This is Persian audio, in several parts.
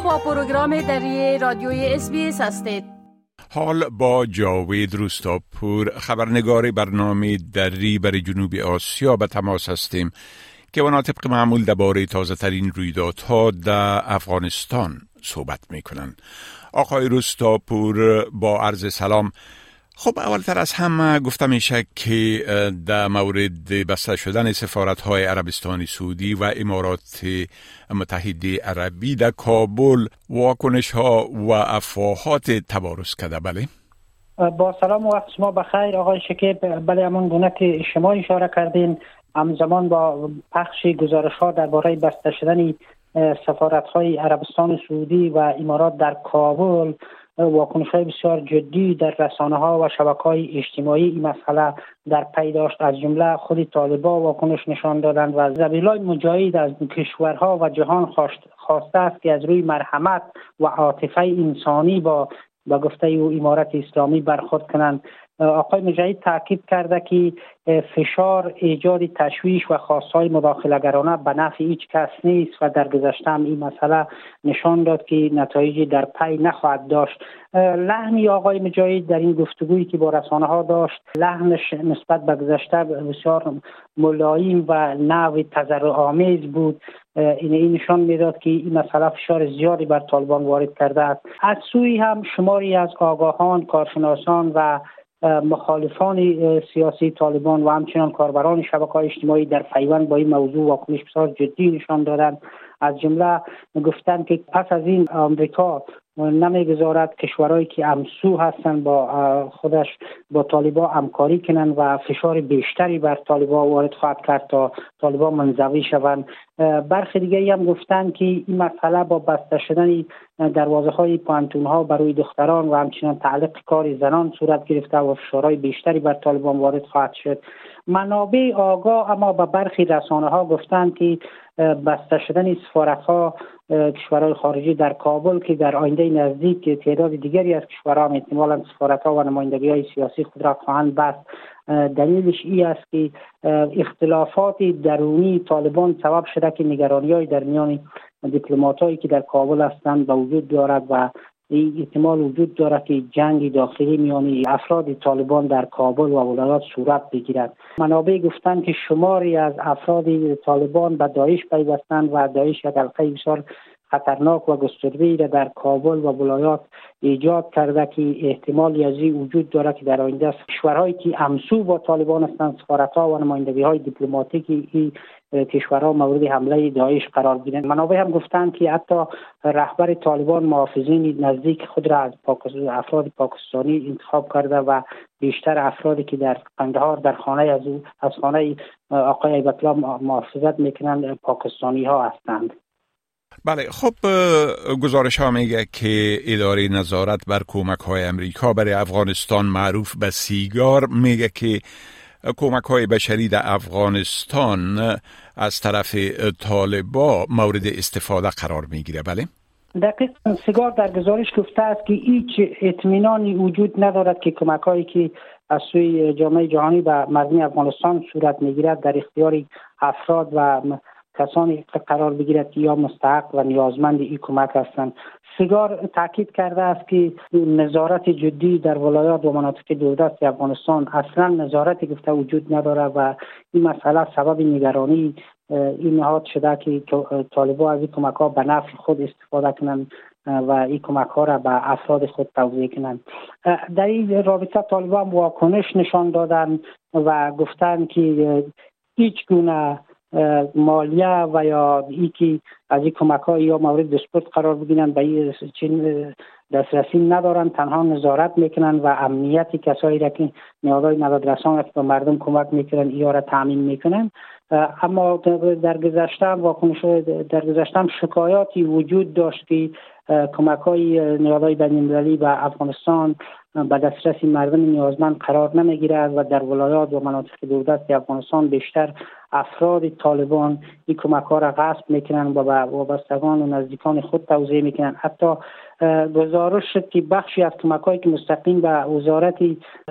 با پروگرام دری رادیوی اس هستید. حال با جاوید روستاپور خبرنگار برنامه دری برای جنوب آسیا به تماس هستیم که اونا طبق معمول درباره تازه ترین رویدادها در افغانستان صحبت می‌کنن آقای روستاپور با عرض سلام خب اولتر از همه گفته میشه که در مورد بسته شدن سفارت های عربستان سعودی و امارات متحده عربی در کابل واکنش ها و افواهات تبارز کرده. بله؟ با سلام و وقت شما بخیر. آقای شکیب بله همون گونه که شما اشاره کردین. همزمان با پخش گزارش ها درباره بسته شدن سفارت های عربستان سعودی و امارات در کابل واکنش های بسیار جدی در رسانه ها و شبکه های اجتماعی این مسئله در پی داشت. از جمله خود طالبا واکنش نشان دادند و زبیلای مجاهد از کشورها و جهان خواسته است که از روی مرحمت و عاطفه انسانی با با گفته او امارت اسلامی برخورد کنند. آقای مجاهد تاکید کرده که فشار ایجاد تشویش و خواستهای مداخلگرانه به نفع هیچ کس نیست و در گذشته هم این مسئله نشان داد که نتایجی در پی نخواهد داشت. لحنی آقای مجاهد در این گفتگویی که با رسانه ها داشت لحنش نسبت به گذشته بسیار ملایم و نوع تذر آمیز بود این این نشان می‌داد که این مسئله فشار زیادی بر طالبان وارد کرده است. از سوی هم شماری از آگاهان کارشناسان و مخالفان سیاسی طالبان و همچنان کاربران شبکه اجتماعی در پیوند با این موضوع واکنش بسیار جدی نشان دادند. از جمله گفتند که پس از این آمریکا نمی‌گذارد کشورهایی که امسو هستند با خودش با طالبا همکاری کنند و فشار بیشتری بر طالبا وارد خواهد کرد تا طالبا منزوی شوند. برخی دیگری هم گفتند که این مسئله با بسته شدن دروازه های پانتون ها برای دختران و همچنان تعلیق کار زنان صورت گرفته و فشارهای بیشتری بر طالبان وارد خواهد شد. منابع آگاه اما به برخی رسانه ها گفتند که بسته شدن سفارت ها کشورهای خارجی در کابل که در آینده نزدیک تعداد دیگری از کشورها هم احتمالا سفارت ها و نمایندگی های سیاسی خود را خواهند بست. دلیلش ای است که اختلافات درونی طالبان سبب شده که نگرانی در میان دیپلمات هایی که در کابل هستند به وجود دارد و احتمال وجود دارد که جنگ داخلی میان افراد طالبان در کابل و ولایات صورت بگیرد. منابع گفتند که شماری از افراد طالبان به داعش پیوستند و داعش یک حلقه بسیار خطرناک و گسترده را در کابل و ولایات ایجاد کرده که احتمالی از این وجود دارد که در آینده کشورهایی که امسو با طالبان هستند سفارتها و نمایندگی های دیپلماتیکی این کشورها مورد حمله داعش قرار گیرند. منابع هم گفتند که حتی رهبر طالبان محافظین نزدیک خود را از افراد پاکستانی انتخاب کرده و بیشتر افرادی که در قندهار در خانه از از خانه آقای ایبتلا محافظت می‌کنند پاکستانی ها هستند. بله خب گزارش ها میگه که اداره نظارت بر کمک های امریکا برای افغانستان معروف به سیگار میگه که کمک های بشری در افغانستان از طرف طالبا مورد استفاده قرار می‌گیره بله؟ دقیق سیگار در گزارش گفته است که هیچ اطمینانی وجود ندارد که کمک هایی که از سوی جامعه جهانی به مردم افغانستان صورت می‌گیرد در اختیار افراد و کسانی قرار بگیرد که یا مستحق و نیازمند این کمک هستند. سیگار تاکید کرده است که نظارت جدی در ولایات و مناطق دوردست افغانستان اصلا نظارتی گفته وجود نداره و این مسئله سبب نگرانی این نهاد شده که طالبا از این کمک ها به نفع خود استفاده کنند و این کمک ها را به افراد خود توضیح کنند. در این رابطه طالبان واکنش نشان دادن و گفتند که هیچ گونه مالیه و یا که از این کمک های یا مورد دسپورت قرار بگیرن به این چین دسترسی ندارن تنها نظارت می‌کنن و امنیتی کسایی را که نیازهای مدد رسان به مردم کمک می‌کنن یا را تامین می‌کنن. اما در گذشته واکنش در گذشته شکایاتی وجود داشت که کمک های نیازهای بین به افغانستان به دسترس مردم نیازمند قرار نمی‌گیرد و در ولایات و مناطق دوردست افغانستان بیشتر افراد طالبان این کمک ها را غصب می‌کنن و به وابستگان و نزدیکان خود توضیح می‌کنن حتی گزارش شد که بخشی از کمک هایی که مستقیم به وزارت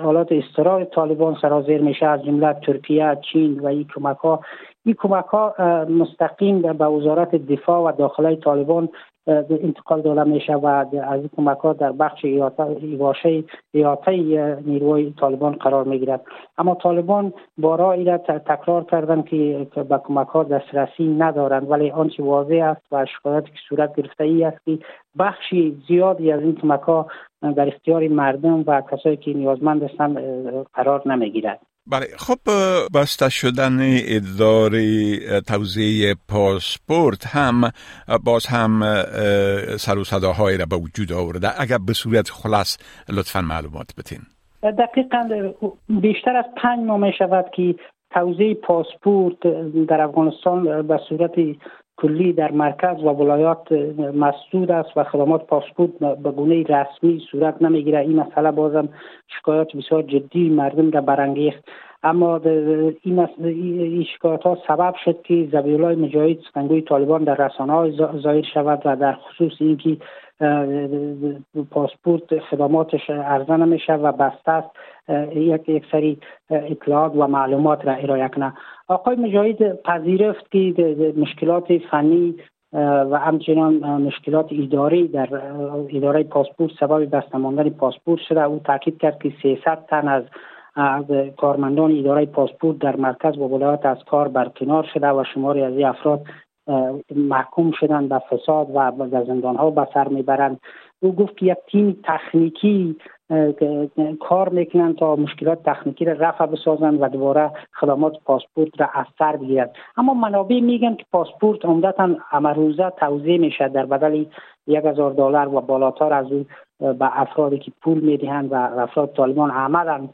حالات استرار طالبان سرازیر میشه از جمله ترکیه چین و این کمک ها این کمک ها مستقیم به وزارت دفاع و داخله طالبان انتقال داده میشه و از این کمک ها در بخش ایواشه ایاته نیروی طالبان قرار می‌گیرد. اما طالبان بارا را تکرار کردن که به کمک ها دسترسی ندارند ولی آنچه واضح است و شکایت که صورت گرفته ای است که بخشی زیادی از این کمک ها در اختیار مردم و کسایی که نیازمند هستند قرار نمی‌گیرد. بله خب بسته شدن اداره توزیع پاسپورت هم باز هم سر و صداهایی را به وجود آورده. اگر به صورت خلاص لطفا معلومات بتین دقیقا بیشتر از پنج ماه می شود که توزیع پاسپورت در افغانستان به صورت کلی در مرکز و ولایات مسدود است و خدمات پاسپورت به گونه رسمی صورت نمی‌گیره. این مسئله بازم شکایات بسیار جدی مردم را برانگیخت. اما این شکایت ها سبب شد که زبیولای مجاهد سخنگوی طالبان در رسانه های ظاهر شود و در خصوص اینکه پاسپورت خدماتش عرضه نمیشه و بسته است. یک یک سری اطلاعات و معلومات را ارائه کنه آقای مجاهد پذیرفت که مشکلات فنی و همچنان مشکلات اداری در اداره پاسپورت سبب بسته ماندن پاسپورت شده. او تاکید کرد که 300 تن از کارمندان اداره پاسپورت در مرکز و ولایات از کار برکنار شده و شماری از افراد محکوم شدن به فساد و به زندان ها به سر می‌برند. او گفت که یک تیم تکنیکی کار می‌کنند تا مشکلات تکنیکی را رفع بسازند و دوباره خدمات پاسپورت را از سر بگیرند اما منابع میگن که پاسپورت عمدتا امروزه توضیح میشه در بدل یک هزار دلار و بالاتر از او به افرادی که پول می‌دهند و افراد طالبان عملا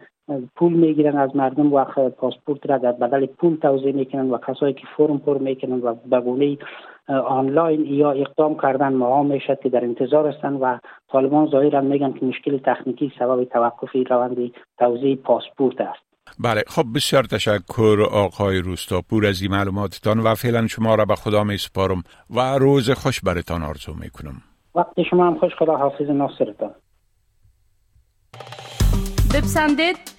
پول می‌گیرن از مردم و پاسپورت را در بدل پول توضیح می‌کنن و کسایی که فرم پر می‌کنن و به گونه آنلاین یا اقدام کردن ما می‌شد که در انتظار هستند و طالبان ظاهرا میگن که مشکل تکنیکی سبب توقف روند توزیع پاسپورت است. بله خب بسیار تشکر آقای روستاپور از این معلوماتتان و فعلا شما را به خدا می سپارم و روز خوش برتان آرزو می کنم وقت شما هم خوش خدا حافظ ناصرتان. بپسندید.